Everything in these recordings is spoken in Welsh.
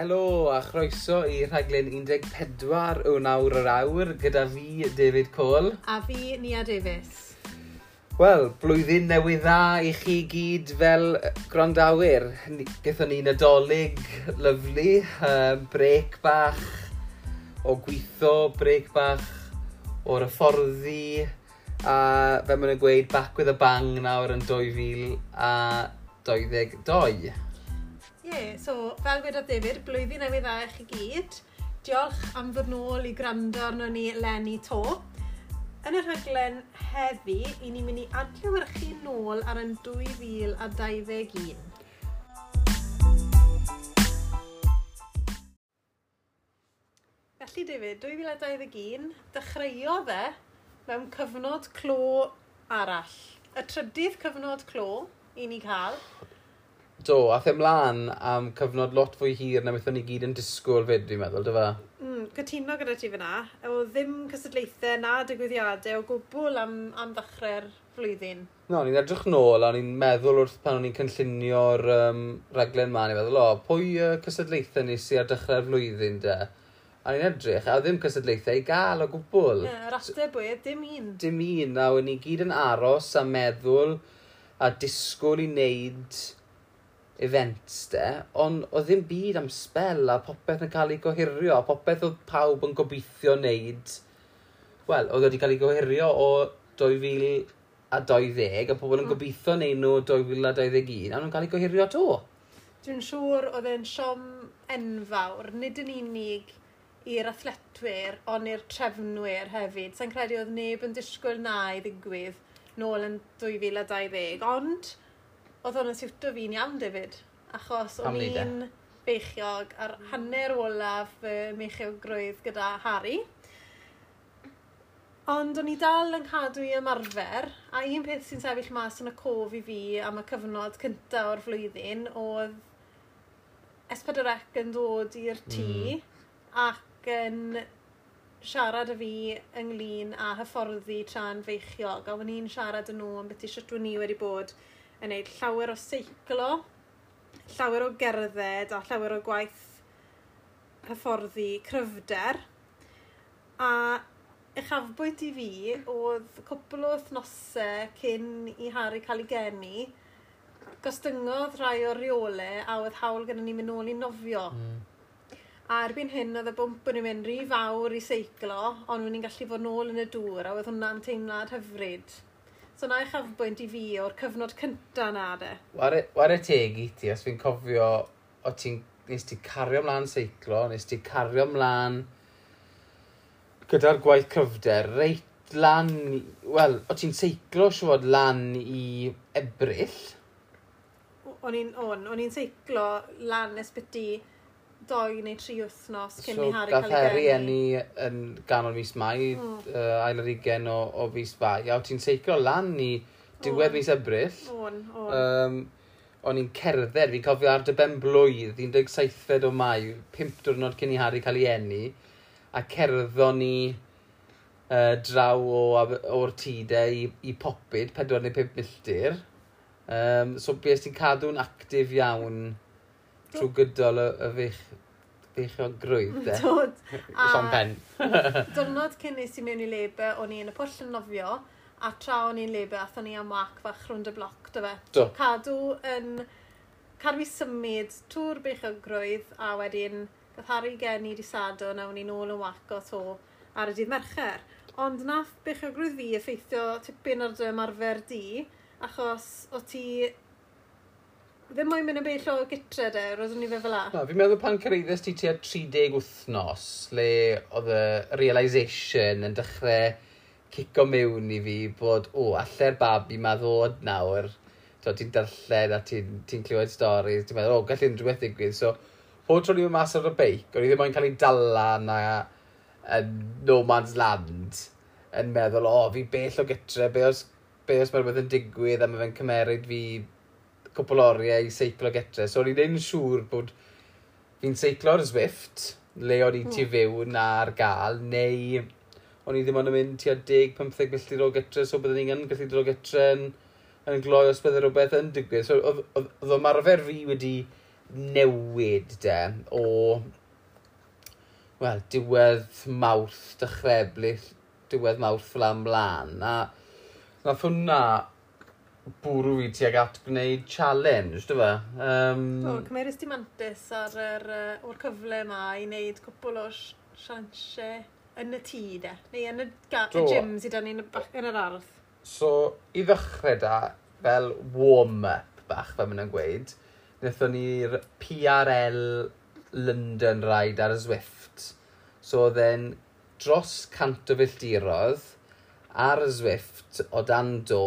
Helo a chroeso i rhaglen 14 o nawr yr awr gyda fi David Cole. A fi Nia Davies. Wel, blwyddyn newydd dda i chi gyd fel grondawyr. Gaethon ni nadolig lyflu, uh, brec bach o gweithio, brec bach o'r hyfforddi. A fe maen nhw'n gweud back with a bang nawr yn 2022. Ie, so fel gwedodd David, blwyddyn newydd dda i chi gyd. Diolch am ddod nôl i gwrando arno ni Lenny to. Yn y rhaglen heddi, i ni'n mynd i adlewyrchu nôl ar yn 2021. Felly David, 2021, dechreuo fe mewn cyfnod clo arall. Y trydydd cyfnod clo i ni cael, Do, a the mlaen am cyfnod lot fwy hir na wnaethon ni gyd yn disgwyl fyd, dwi'n meddwl, dy fa? Mm, cytuno gyda ti fyna. O ddim cysadlaethau na digwyddiadau o gwbl am, am ddechrau'r flwyddyn. No, ni'n edrych nôl, a ni'n meddwl wrth pan o'n i'n cynllunio'r um, raglen ma, ni'n meddwl, o, pwy uh, cysadlaethau ni sy'n ar dechrau'r flwyddyn, de? A ni'n edrych, a ddim cysadlaethau i gael o gwbl. Ie, yeah, ateb oedd dim un. Dim un, a o'n ni gyd yn aros a meddwl a disgwyl i wneud events de, ond oedd ddim byd am spel a popeth yn cael ei gohirio, a popeth oedd pawb yn gobeithio wneud, wel, oedd wedi cael ei gohirio o 2020, a a pobl yn gobeithio wneud nhw 2021, a nhw'n cael ei gohirio to. Dwi'n siŵr oedd e'n siom enfawr, nid yn unig i'r athletwyr, ond i'r trefnwyr hefyd. Sa'n credu oedd neb yn disgwyl na i ddigwydd nôl yn 2020, ond oedd hwn yn siwto fi'n iawn, David. Achos o'n i'n beichiog ar hanner olaf fy meichiogrwydd gyda Harry. Ond o'n i dal yn cadw i ymarfer, a un peth sy'n sefyll mas yn y cof i fi am y cyfnod cyntaf o'r flwyddyn oedd S4C yn dod i'r tŷ mm. ac yn siarad â fi ynglyn â hyfforddi tra'n feichiog, a o'n i'n siarad yn nhw am beth i siwtwn ni wedi bod yn gwneud llawer o seiclo, llawer o gerdded a llawer o gwaith hyfforddi cryfder. A uchafbwynt i fi oedd cwpl o wythnosau cyn i Harry cael ei geni, gostyngodd rhai o reolau a oedd hawl gyda ni mynd nôl i nofio. Mm. A erbyn hyn oedd y bwmp yn mynd rhy fawr i seiclo, ond wedi'n gallu fod nôl yn y dŵr a oedd hwnna'n teimlad hyfryd. So na eich afbwynt i fi o'r cyfnod cynta na de. Ware teg i ti, os fi'n cofio, o ti'n, nes ti cario mlaen seiclo, nes ti cario mlaen gyda'r gwaith cyfder, reit lan, wel, o ti'n seiclo siwod lan i ebryll? O'n i'n, o'n, o'n i'n seiclo lan ysbyty doi neu tri wythnos cyn so, i Harry cael ei geni. enni yn ganol mis Mai, mm. uh, ail yr ugen o, o fus fai. a o ti'n seiclo lan i diwedd mis Ebrill. On, on. Um, o'n i'n cerdded, fi'n cofio ar dy ben blwydd, 17 o Mai, 5 diwrnod cyn i Harry cael ei enni. a cerddon ni uh, draw o, o'r tide i, i popyd, 4 neu 5 milltir. Um, so beth ti'n cadw'n actif iawn trwy gydol y, y fech, feichiogrwydd, de? Dod. Sean Penn. Dyrnod cyn nes i mewn i lebe, o'n i yn y pwll yn nofio, a tra o'n i'n lebe, athon ni am wac fach rhwnd y bloc, dy fe. Do. Cadw yn... Cadw i symud tŵr beichiogrwydd, a wedyn gath Harry gen i di sadwn, a o'n i'n ôl yn wac o to ar y dydd mercher. Ond nath beichiogrwydd fi effeithio tipyn ar dy ymarfer di, achos o ti ddim moyn mynd yn bell o gytre de, roeddwn ni fe fel la. No, fi'n meddwl pan cyrraeddus ti tua 30 wythnos, le oedd y realisation yn dechrau cico mewn i fi bod, o, alle'r babi ma ddod nawr, So, ti'n darllen a ti'n ti clywed stori, ti'n meddwl, o, gallu unrhyw beth digwydd, so, pob tro ni fy mas ar y beic, o'n i ddim moyn cael ei dala na yn no man's land, yn meddwl, o, fi bell o gytre, be os, be os mae rhywbeth yn digwydd a mae fe'n cymeryd fi cwpl oriau i seiclo getre. So, o'n i'n ein siŵr bod fi'n seiclo'r Zwift, le o'n i tu hmm. fyw na'r gael, neu o'n i ddim ond yn mynd tua 10-15 milltir o getre, so byddwn i'n gallu dod o getre yn, yn gloi os byddai rhywbeth yn digwydd. So, oedd ymarfer fi wedi newid de o wel, diwedd mawrth, dechrau diwedd mawrth fel amlan. A nath hwnna bwrw i tuag at gwneud challenge, dy fe? Um... O, cymerus di mantis ar yr, uh, o'r cyfle yma i wneud cwpl o siansiau yn y tŷ, de? Neu yn y, y gym sydd yn, ni'n yn yr ardd. So, i ddechrau da, fel warm-up bach, fel maen nhw'n gweud, wnaethon ni'r PRL London Ride ar y Zwift. So, oedd e'n dros cant o filltirodd ar y Zwift o dan do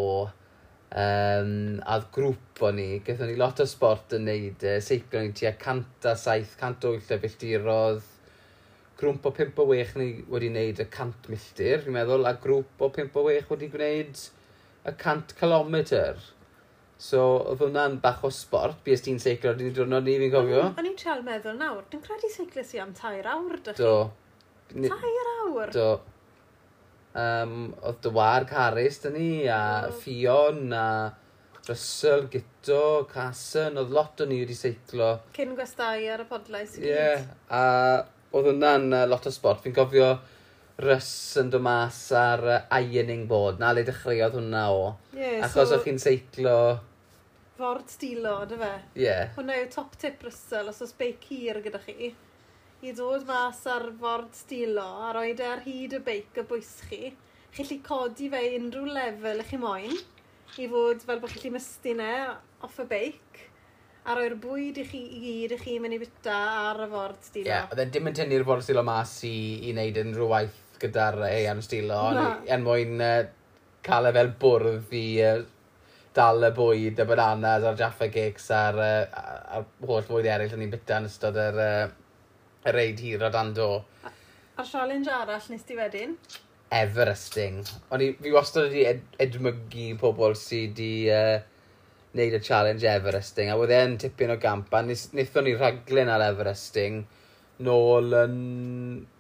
Um, a grŵp o ni, gaethon ni lot o sport yn neud, uh, seiclo ni tua 107, 108 filltirodd, grŵp o 5 o 6 ni wedi wneud y 100 milltir, ni'n meddwl, a grŵp o 5 o 6 wedi gwneud y 100 kilometr. So, oedd hwnna'n bach o sport, bys ti'n seiclo, dwi'n diwrnod ni fi'n cofio. O'n i'n trial meddwl nawr, dwi'n credu seiclo si am tair awr, dych chi? Do. Tair awr? Do. Um, oedd Dywar Caris dyn ni, a mm. oh. Fion, a Russell, Gito, Casson, oedd lot o ni wedi seiclo. Cyn gwestai ar y podlais i yeah. gyd. Ie, a oedd hwnna'n uh, lot o sport. Fi'n cofio Russ yn dod mas ar uh, ironing board, na le dechreuodd hwnna o. Yeah, Achos so... o'ch chi'n seiclo... Ford stilo, dy fe? Ie. Yeah. Hwna yw top tip Russell, os oes beic hir gyda chi i ddod mas ar ford stilo a roed e ar hyd y beic y bwys chi. Chi'n lli codi fe unrhyw lefel ych chi moyn i fod fel bod chi'n lli mystyn e off y beic a roi'r bwyd i chi i gyd i chi mynd i byta ar y ford stilo. Ie, yeah, oedd e dim yn tynnu'r ford stilo mas i, i wneud unrhyw waith gyda'r eian stilo, ond yn er mwyn uh, cael e fel bwrdd i uh, dal y bwyd, y bananas a'r jaffa cakes a'r, uh, ar, holl fwyd eraill yn ni'n bita yn ystod yr uh, reid hir o dan do. A'r challenge arall nes ti wedyn? Everesting. O'n i, fi wastad wedi ed edmygu pobl sydd wedi uh, neud y challenge Everesting, a wedd e'n tipyn o gamp, a wnaethon ni rhaglen ar Everesting nôl yn,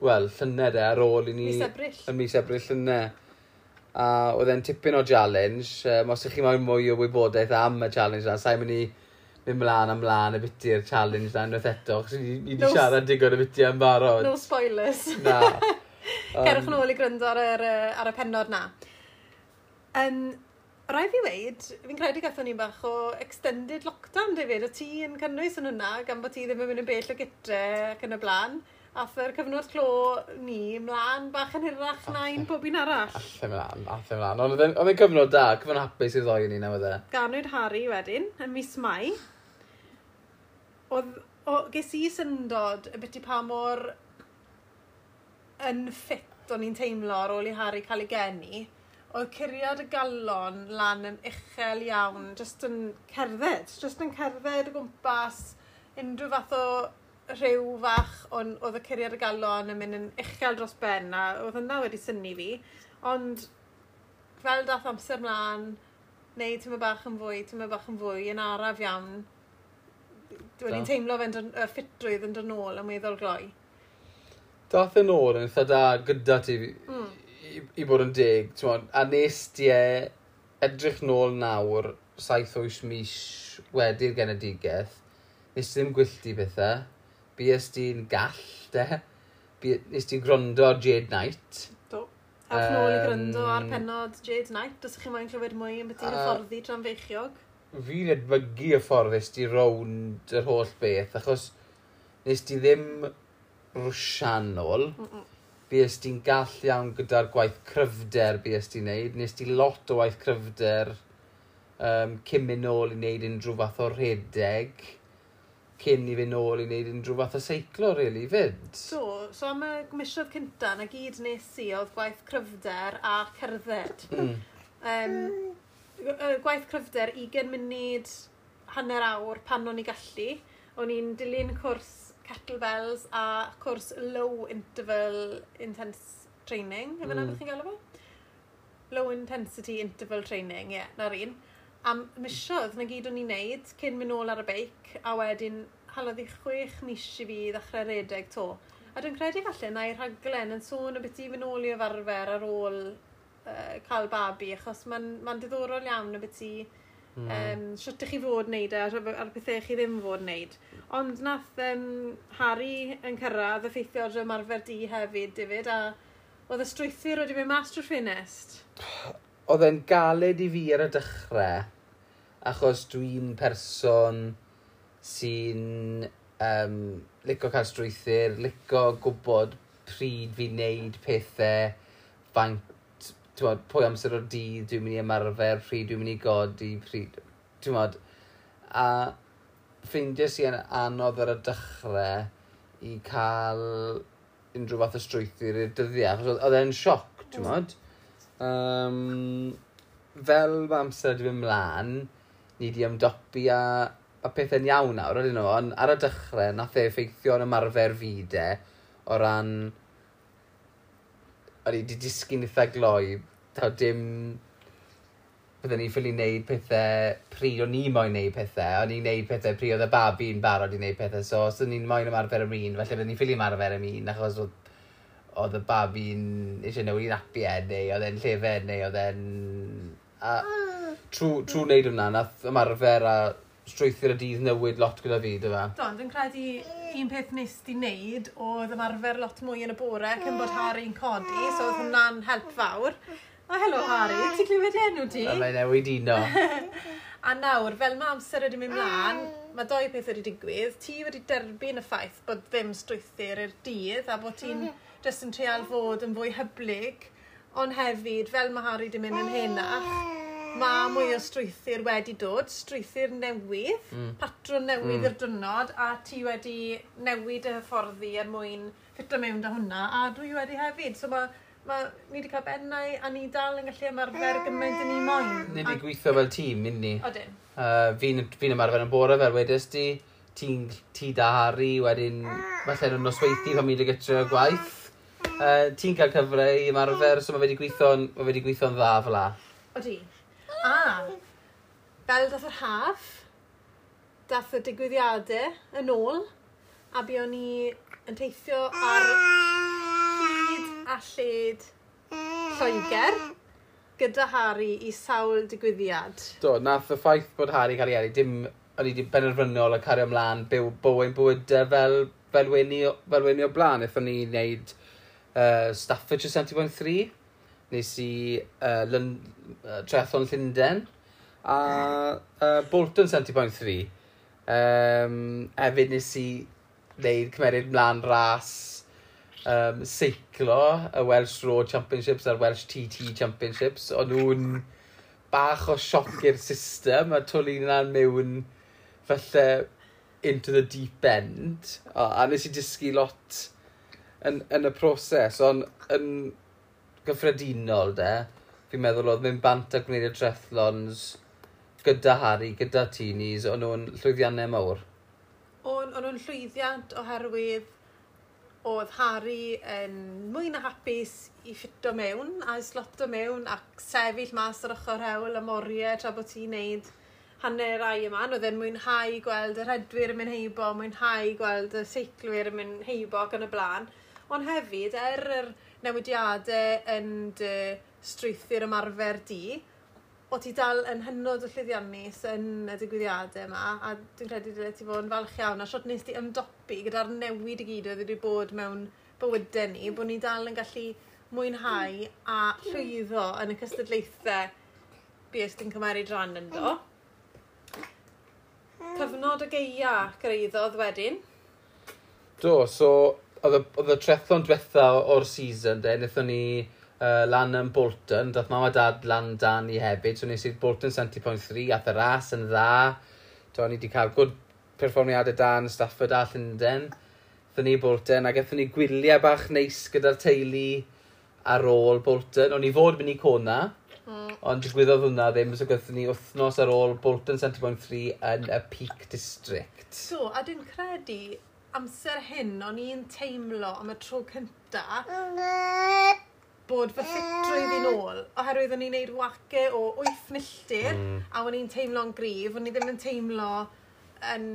wel, llynedd e, ar ôl i ni... Mis Ebrill. Yn mis Ebrill llynedd. A oedd e'n tipyn o challenge, um, os ych chi moyn mwy o wybodaeth am y challenge na, sa'n mynd i mynd mlaen a mlaen y biti'r challenge na unwaith eto, chos ni wedi no, siarad digon y biti am barod. No spoilers. Na. Cerwch yn ôl i gryndo ar, yr, ar y penod na. Um, Rai fi weid, fi'n credu gathon ni bach o extended lockdown, David, o ti yn cynnwys yn hwnna, gan bod ti ddim yn mynd yn bell o gytre ac yn y blaen. Ath yr cyfnod clo ni mlaen bach yn hirach na un pob un arall. Athe mlaen, athe mlaen. Ond oedd e'n cyfnod da, cyfnod hapus i'r ddoi ni, na wedi'n. E? Ganwyd Harry wedyn, yn mis Mai oedd, ges i syndod y byti pa mor yn ffit o'n i'n teimlo ar ôl i Harry cael ei geni, oedd curiad y galon lan yn uchel iawn, just yn cerdded, just yn cerdded o gwmpas unrhyw fath o rhyw fach on, oedd y curiad y galon yn mynd yn uchel dros ben a oedd hynna wedi syni fi, ond fel dath amser mlaen, neu ti'n bach yn fwy, ti'n bach yn fwy, yn araf iawn, Dwi'n ni'n teimlo fe'n y ffitrwydd yn dod nôl am weddol gloi. Dath e yn ôl yn eitha da gyda ti mm. i, i, bod yn deg, twod, a nes ti e edrych nôl nawr 7-8 mis wedi'r genedigaeth, nes ti ddim gwyllti bethau, bues ti'n gall, de, nes ti'n gwrando ar Jade Knight. Do. A nôl i gryndo ar penod Jade Knight, os ydych chi'n moyn clywed mwy yn beth i'n hyfforddi tra'n feichiog fi'n edmygu y ffordd nes ti rownd yr holl beth, achos nes ti ddim rwsian ôl. Mm -mm. Bys ti'n gall iawn gyda'r gwaith cryfder bys ti'n neud. Nes ti lot o waith cryfder um, cyn mynd nôl i wneud unrhyw fath o rhedeg, cyn i fynd nôl i wneud unrhyw fath o seiclo, really, fyd. So, so am y misoedd cynta, na gyd nes i oedd gwaith cryfder a cerdded. Mm. um, gwaith cryfder 20 munud, hanner awr pan o'n i gallu. O'n i'n dilyn cwrs kettlebells a cwrs low interval intense training, yma mm. chi'n galw fo? Low intensity interval training, ie, yeah, na'r un. Am misiodd na gyd o'n i'n neud cyn mynd nôl ar y beic a wedyn halodd i chwech mis i fi ddechrau redeg to. A dwi'n credu falle na'i rhaglen yn sôn y beth i fy nôl i yfarfer ar ôl uh, cael babi, achos mae'n ma diddorol iawn y beth i mm. um, siwt chi fod wneud e, ar, ar bethau chi ddim fod wneud. Ond nath um, Harry yn cyrraedd effeithio ar ymarfer di hefyd, David, a oedd y strwythyr wedi mynd mas drwy'r ffenest. Oedd e'n galed i fi ar y dechrau, achos dwi'n person sy'n um, licio cael strwythyr, licio gwybod pryd fi wneud pethau, faint bod, pwy amser o'r dydd dwi'n mynd i ymarfer, pryd dwi'n mynd i godi, pryd, ti'n bod, a ffeindio si yn anodd ar y dechrau i cael unrhyw fath o strwythyr i'r dyddiau, achos oedd e'n sioc, mm. ti'n bod. Um, fel mae amser wedi mynd mlaen, ni wedi ymdopi a, a pethau'n iawn nawr, ydyn nhw, ond ar y dechrau nath e effeithio yn ymarfer fi de, o ran o'n i wedi disgyn eitha gloi, taw dim byddwn ni'n ffili wneud pethau pri o'n i moyn wneud pethau, o'n i'n wneud pethau pri oedd y babi'n barod i wneud pethau, so os o'n i'n moyn ymarfer am un, felly byddwn ni'n ffili ymarfer am un, achos oedd, oedd y babi'n eisiau newid i'n apiau, neu oedd e'n llefen, neu oedd e'n... A ah. trwy, trwy wneud hwnna, nath ymarfer a strwythur y dydd newid lot gyda fi, dy fe? Do, ond yn credu un peth nes di wneud oedd ymarfer lot mwy yn y bore cyn bod Harry'n codi, so oedd hwnna'n help fawr. O, helo Harry, ti'n clywed enw ti? A mae'n newid un o. a nawr, fel mae amser wedi mynd mlaen, mae doi peth wedi digwydd. Ti wedi derbyn y ffaith bod ddim strwythyr i'r dydd a bod ti'n jyst yn treol fod yn fwy hyblyg, ond hefyd, fel mae Harry wedi mynd yn henach, mae mwy o strwythyr wedi dod, strwythyr newydd, mm. patrwn newydd mm. i'r dynod, a ti wedi newid y hyfforddi er mwyn ffitio mewn da hwnna, a dwi wedi hefyd. So mae ma, ni wedi cael bennau a ni dal yn gallu ymarfer gymaint yn ni moyn. Ni wedi gweithio fel tîm, mynd ni. Odyn. Uh, fi'n fi ymarfer yn bore fel wedys di ti'n ti da Harry, wedyn falle yn nosweithi pan mi wedi gytrio gwaith. Uh, ti'n cael cyfle i ymarfer, so mae wedi gweithio'n ma wedi dda fel la. Odi. A, fel dath yr haf, dath y digwyddiadau yn ôl, a bu o'n i yn teithio ar hyd a lled Lloegr gyda Harry i sawl digwyddiad. Do, nath y ffaith bod Harry cael ei eri, dim o'n i wedi benderfynol a cario ymlaen byw bywyd bywyd fel, fel, wenu, fel wenu o blaen. Eithon ni wneud uh, Staffordshire 70.3 nes i uh, Lund, uh, Trethon Llundain a uh, Bolton 70.3. Um, efyd nes i wneud cymeriad mlaen ras um, seiclo, y Welsh Road Championships a'r Welsh TT Championships. O'n nhw'n bach o sioc i'r system a twli yna'n mewn falle into the deep end. O, a nes i dysgu lot yn, yn y proses, ond yn gyffredinol de, fi'n meddwl oedd mynd bant a gwneud y trethlons gyda Harry, gyda Tinis, o'n nhw'n llwyddiannau mawr. O'n nhw'n llwyddiant oherwydd oedd Harry yn mwy na hapus i ffito mewn a i sloto mewn ac sefyll mas ar ochr hewl y moriau tra bod ti'n neud hanner rai yma. Oedd e'n mwynhau gweld yr hedwyr yn mynd heibo, mwynhau gweld y seiclwyr yn mynd heibo ac yn y blaen. Ond hefyd, er yr er, newidiadau yn dy strwythur ymarfer di, o ti dal yn hynod o llyddiannus yn y digwyddiadau yma, a dwi'n credu dyle ti fod yn falch iawn, a siwt nes ti ymdopi gyda'r newid i gyd oedd wedi bod mewn bywydau ni, bod ni dal yn gallu mwynhau a llwyddo yn y cystadlaethau beth ti'n cymeryd rhan yn do. Cyfnod y geia greiddodd wedyn. Do, so oedd y trethon diwetha o'r season, de, wnaethon ni uh, lan yn Bolton, dath mam a dad lan dan i hefyd, so nes i Bolton 70.3, ath y ras yn dda, to ni wedi cael good perfformiadau dan, Stafford a Llundain, ddyn ni Bolton, ac ethon ni gwyliau bach neis gyda'r teulu ar ôl Bolton, o'n i fod mynd i Cona, mm. ond digwyddodd hwnna ddim, so gyda ni wythnos ar ôl Bolton 70.3 yn y Peak District. So, a dwi'n credu amser hyn o'n i'n teimlo am y tro cynta bod fy ffitrwydd i'n ôl, oherwydd o'n i'n neud wace o 8 milltir, mm. a o'n i'n teimlo'n grif, o'n i ddim yn teimlo yn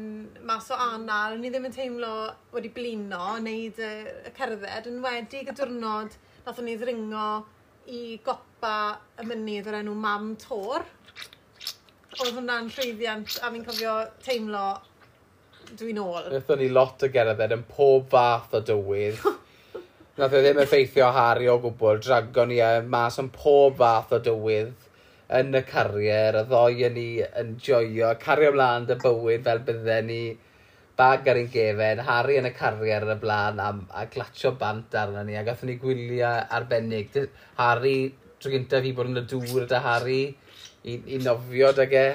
mas o anal, o'n i ddim yn teimlo wedi blino, wneud y, y cerdded, yn wedi y diwrnod nath o'n i ddringo i gopa y mynydd o'r enw Mam Tor. Oedd hwnna'n llwyddiant a fi'n cofio teimlo Dwi'n ôl. Nethon ni lot o gerdded yn pob fath o dywydd. Nath e ddim effeithio Harry o gwbl, dragon ni e mas yn pob fath o dywydd yn y carier, a ddoi yn ni yn joio, cario ymlaen dy bywyd fel bydden ni bag ar ein gefen, Harry yn y carier yn y blaen, a, a glatio bant arna ni, a gatho ni gwylio arbennig. Harry, drwy gyntaf fi bod yn y dŵr da Harry, i, i nofio dy ge.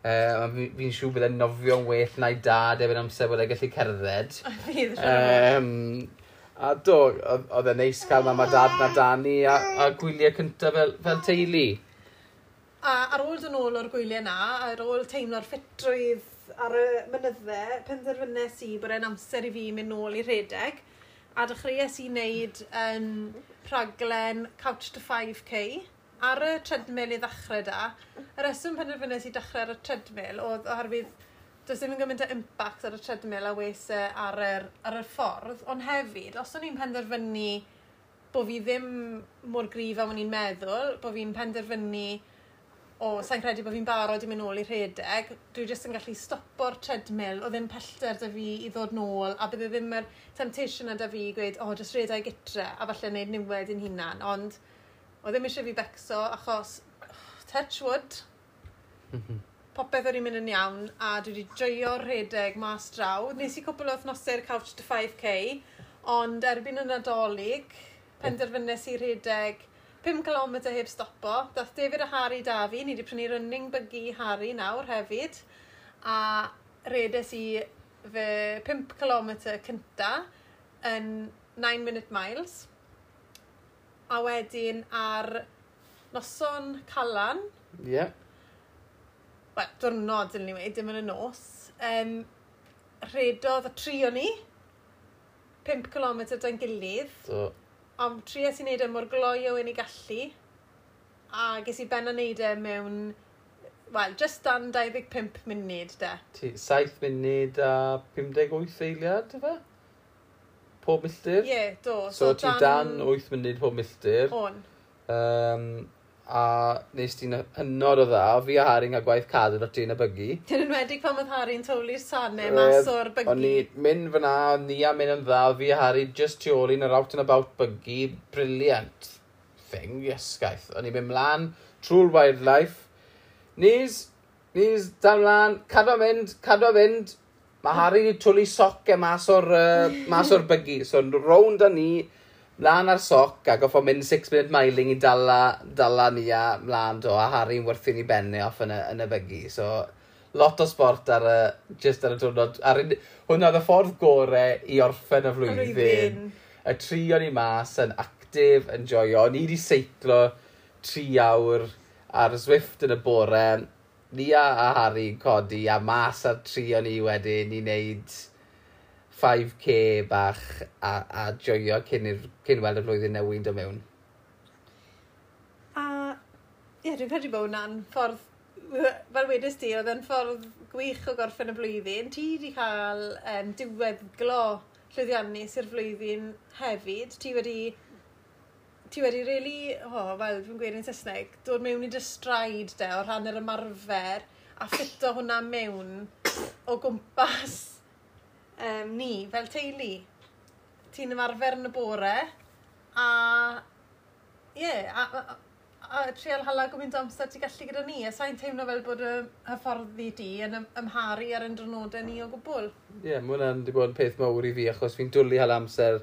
Uh, fi'n fi siŵr bydd e'n nofio'n well na'i dad efo'n amser bod e'n gallu cerdded. um, a do, oedd e'n neis cael mam a dad na Dani a, a gwyliau cyntaf fel, fel teulu. A ar ôl dyn ôl o'r gwyliau na, ar ôl teimlo'r ffitrwydd ar y mynydde, penderfynnes i bod e'n amser i fi mynd nôl i rhedeg, A dechreuais i wneud um, rhaglen Couch to 5K ar y treadmill i ddechrau da, y reswm penderfynnes i dechrau ar y treadmill oedd oherwydd does ddim yn gymaint o impact ar y treadmill a weis ar yr, ar y ffordd, ond hefyd, os o'n i'n penderfynu bod fi ddim mor grif a o'n i'n meddwl, bod fi'n penderfynu o, sa'n credu bod fi'n barod i mynd nôl i rhedeg, dwi jyst yn gallu stopo'r treadmill o ddim pellter da fi i ddod nôl, a bydde ddim yr temptation yna da fi i gweud, o, oh, jyst rhedeg gytre, a falle wneud niwed yn hunan, ond O ddim eisiau fi becso achos touch wood. Mhm. Popeth o'r i'n mynd yn iawn a dwi wedi joio rhedeg mas draw. Nes i cwpl o thnosau'r Couch to 5K ond erbyn y Nadolig penderfynnes i rhedeg 5 km heb stopo. Dath David a Harry da fi, ni wedi prynu running buggy Harry nawr hefyd a redes i fy 5 km cynta yn 9 minute miles a wedyn ar noson calan. Ie. Yeah. Wel, dwrnod, dyn ni wedi, dim yn y nos. Um, redodd y tri o ni. 5 km dan gilydd. So. Ond tries i wneud e mor gloio yn i gallu. A ges i ben o wneud e mewn, wel, just dan 25 munud, de. Ti, 7 munud a 58 eiliad, efe? pob milltir? Ie, yeah, do. So, so ti dan... dan 8 munud pob milltir. On. Um, a nes ti'n hynod o dda, fi a Harry'n cael gwaith cadw'n o'r yn y bygu. Ti'n enwedig pan oedd Harry'n toli'r sanau mas o'r bygu. O'n i mynd fyna, o'n ni a mynd yn dda, fi a Harry just tu ôl i'n yr out and about bygu, Brilliant thing, iesgaeth. O'n i'n mynd mlaen trwy'r wildlife, Nis, nis, dan mlaen, cadw mynd, cadw mynd, Mae Harry wedi twlu soc e mas o'r, uh, mas o'r bygu. So, rownd â ni, mlaen ar soc, a goffo mynd 6-minute miling i dala, dala ni a mlaen do, a Harry'n werthu ni benni off yn y, yn y bygu. So, lot o sport ar y, just ar y diwrnod. Ar un, hwnna oedd y ffordd gorau i orffen y flwyddyn. Y tri o'n i mas yn actif, yn joio. Ni wedi seiclo tri awr ar Zwift yn y bore ni a, a Harry codi a mas ar tri o'n i wedyn i wneud 5k bach a, a joio cyn, ir, cyn weld y flwyddyn newydd do mewn. A ie, dwi'n credu bod hwnna'n ffordd, fel wedys di, oedd yn ffordd gwych o gorffen y blwyddyn. Ti wedi cael um, diweddglo llwyddiannus i'r flwyddyn hefyd. Ti wedi ti wedi really, oh, wel, fi'n gweud yn Saesneg, dod mewn i dy straid de o rhan yr ymarfer a ffito hwnna mewn o gwmpas um, ni, fel teulu. Ti'n ymarfer yn y bore a, ie, yeah, a, a, a, a trial hala gymaint amser ti gallu gyda ni, a sa'n teimlo fel bod y hyfforddi di yn ym, ymharu ar ein drynodau ni o gwbl. Ie, yeah, mae hwnna'n wedi bod yn peth mawr i fi, achos fi'n dwlu hala amser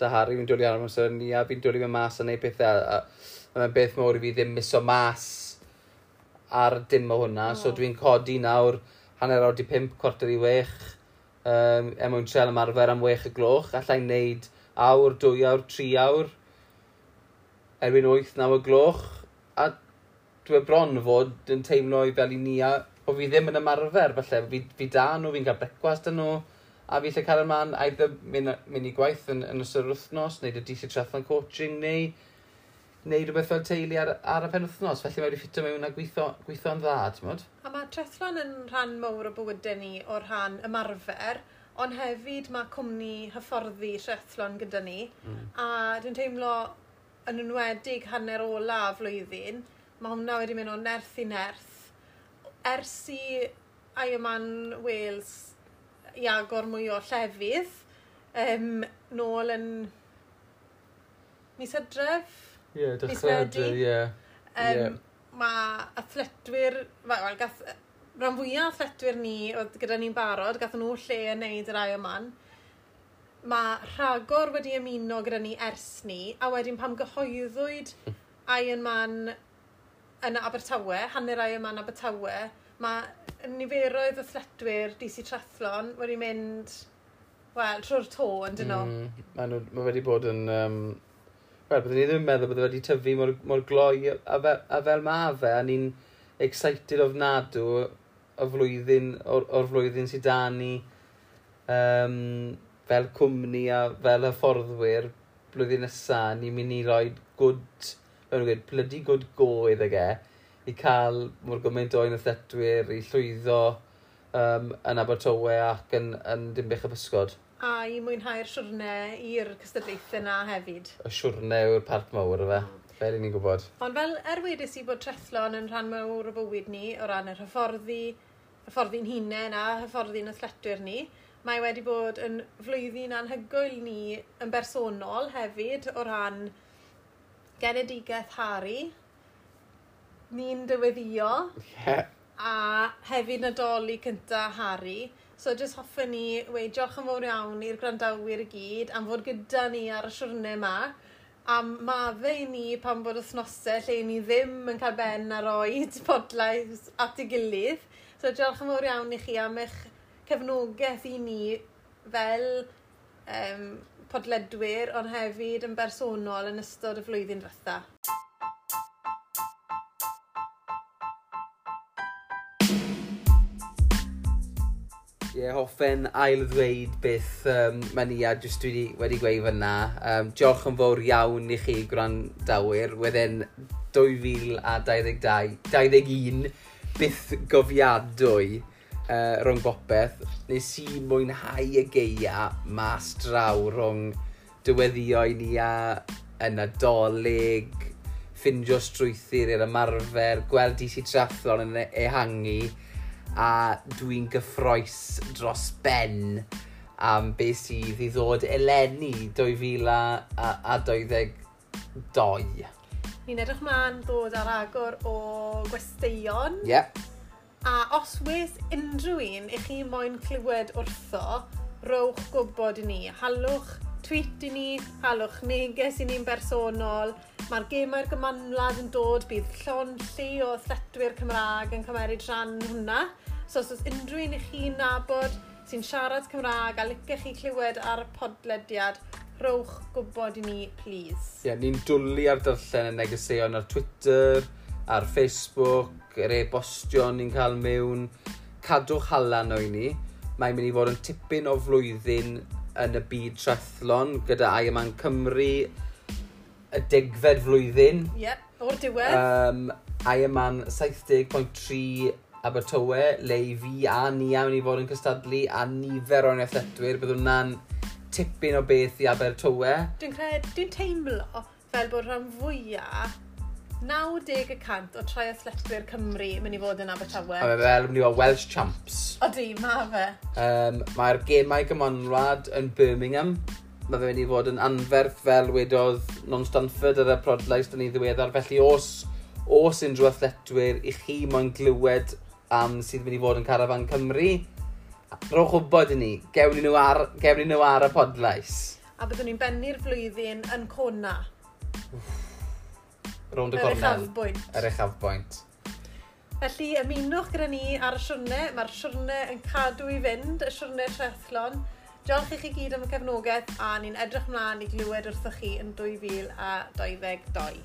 da Harry, fi'n dwlu ar amser ni, a fi'n dwlu mewn mas a neud pethau. A, a mae'n beth mawr i fi ddim miso mas ar dim o hwnna. Oh. So dwi'n codi nawr hanner awr di pimp, cwarter i wech, um, e mwyn trel ymarfer am wech y gloch. Allai'n neud awr, dwy awr, tri awr, erbyn wyth, naw y gloch. A dwi'n bron fod yn teimlo i fel i ni a, o fi ddim yn ymarfer, falle fi, fi da nhw, fi'n cael brecwast yn nhw a fi lle cael ymlaen eitha mynd, mynd i gwaith yn, yn ystod yr wythnos, neud y DC Triathlon Coaching, neu neud rhywbeth fel teulu ar, ar y pen wythnos, felly mae wedi ffitio mewn a gweithio, gweithio'n dda, ti'n modd? A mae Trethlon yn rhan mawr o bywydau ni o rhan ymarfer, ond hefyd mae cwmni hyfforddi Trethlon gyda ni, mm. a dwi'n teimlo yn enwedig hanner ola flwyddyn, mae hwnna wedi mynd o nerth i nerth. Ers i Ironman Wales i agor mwy o llefydd um, nôl yn mis hydref. Ie, yeah, dechrau hydref, ie. Yeah. Um, yeah. Mae athletwyr, wel, gath, rhan fwyaf athletwyr ni, oedd gyda ni'n barod, gath nhw lle yn neud yr ai yma'n. Mae rhagor wedi ymuno gyda ni ers ni, a wedyn pam gyhoeddwyd hmm. Iron Man yn Abertawe, hanner Ironman Abertawe, mae niferoedd o thletwyr DC Trethlon wedi mynd, wel, trwy'r to yn dyn nhw. Mm, Mae nhw ma wedi bod yn... Um, wel, byddwn ni ddim yn meddwl bod wedi tyfu mor, mor gloi a, fe, a fel mae fe, a ni'n excited ofnadw o flwyddyn, o'r, or flwyddyn sydd da ni um, fel cwmni a fel hyfforddwyr blwyddyn nesaf, ni'n mynd i roi good, fel gweud, bloody good go iddo ge i cael mor gymaint o unwaithedwyr i llwyddo um, yn Abertawe ac yn, yn Dinbych y Bysgod. A i mwynhau'r siwrne i'r cystadlaethau yna hefyd. Y siwrne yw'r parc mawr o fe. Fel mm. i ni'n gwybod. Ond fel er wedes i bod trethlon yn rhan mawr o bywyd ni o ran yr hyfforddi, hyfforddi'n hunain a hyfforddi'n athletwyr ni, mae wedi bod yn flwyddyn anhygoel ni yn bersonol hefyd o ran genedigaeth Harry ni'n dyweddio. Yeah. A hefyd nadolig cynta Harry. So, jyst hoffwn ni weid diolch yn fawr iawn i'r grandawyr i gyd am fod gyda ni ar y siwrnau yma. Am maddau ni pan bod wythnosau lle ni ddim yn cael ben ar oed podlais at ei gilydd. So, diolch yn fawr iawn i chi am eich cefnogaeth i ni fel um, podledwyr, ond hefyd yn bersonol yn ystod y flwyddyn ddiwethaf. yeah, hoffen ail ddweud beth um, mae ni a jyst wedi, wedi gweud fyna. Um, diolch yn fawr iawn i chi gwrandawyr. Wedyn 2022, 21, byth gofiadwy uh, rhwng bopeth. Nes i mwynhau y geia mas draw rhwng dyweddioi ni a yn adolyg, ffindio strwythyr i'r ymarfer, gweld DC trathlon yn e- ehangu. E a dwi'n gyffroes dros ben am beth sydd i ddod eleni 2022. Ni'n edrych mlaen ddod ar agor o gwesteion. Yep. A os wes unrhyw un i chi moyn clywed wrtho, rowch gwybod i ni. Halwch tweet i ni, halwch neges i ni'n bersonol. Mae'r gemau'r gymanlad yn dod, bydd llon lle o athletwyr Cymraeg yn cymeryd rhan hwnna. So os oes unrhyw un i chi'n nabod sy'n siarad Cymraeg a licech chi clywed ar y podlediad, rhowch gwybod i ni, please. Ie, yeah, ni'n dwlu ar darllen y negeseuon ar Twitter, ar Facebook, yr e-bostio ni'n cael mewn. Cadwch halan o'i ni. Mae'n mynd i fod yn tipyn o flwyddyn yn y byd trethlon gyda Ironman Cymru y degfed flwyddyn. Ie, yep, o'r diwedd. Um, Ironman 70.3 Abertawe, le i fi a ni am ni fod yn cystadlu a nifer o'n effeithwyr, bydd hwnna'n tipyn o beth i Abertawe. Dwi'n credu, dwi'n teimlo fel bod rhan fwyaf 90% o trai athletwyr Cymru yn mynd i fod yn Abertawe. A mae fel yn mynd i fod Welsh Champs. Odi, mae fe. Um, Mae'r gemau gymonrad yn Birmingham. Mae fe mynd i fod yn anferth fel wedodd Non Stanford ar y prodlais dyn ni ddiweddar. Felly os, os unrhyw athletwyr i chi moyn glywed am sydd mynd i fod yn Carafan Cymru, rowch wybod i ni, gewn nhw ar, gewn nhw ar y podlais. A byddwn ni'n bennu'r flwyddyn yn Cona. Wff rownd y gornel. Yr uchaf bwynt. Felly ymunwch gyda ni ar y siwrne. Mae'r siwrne yn cadw i fynd, y siwrne trethlon. Diolch i chi gyd am y cefnogaeth a ni'n edrych mlaen i glywed wrthoch chi yn 2022.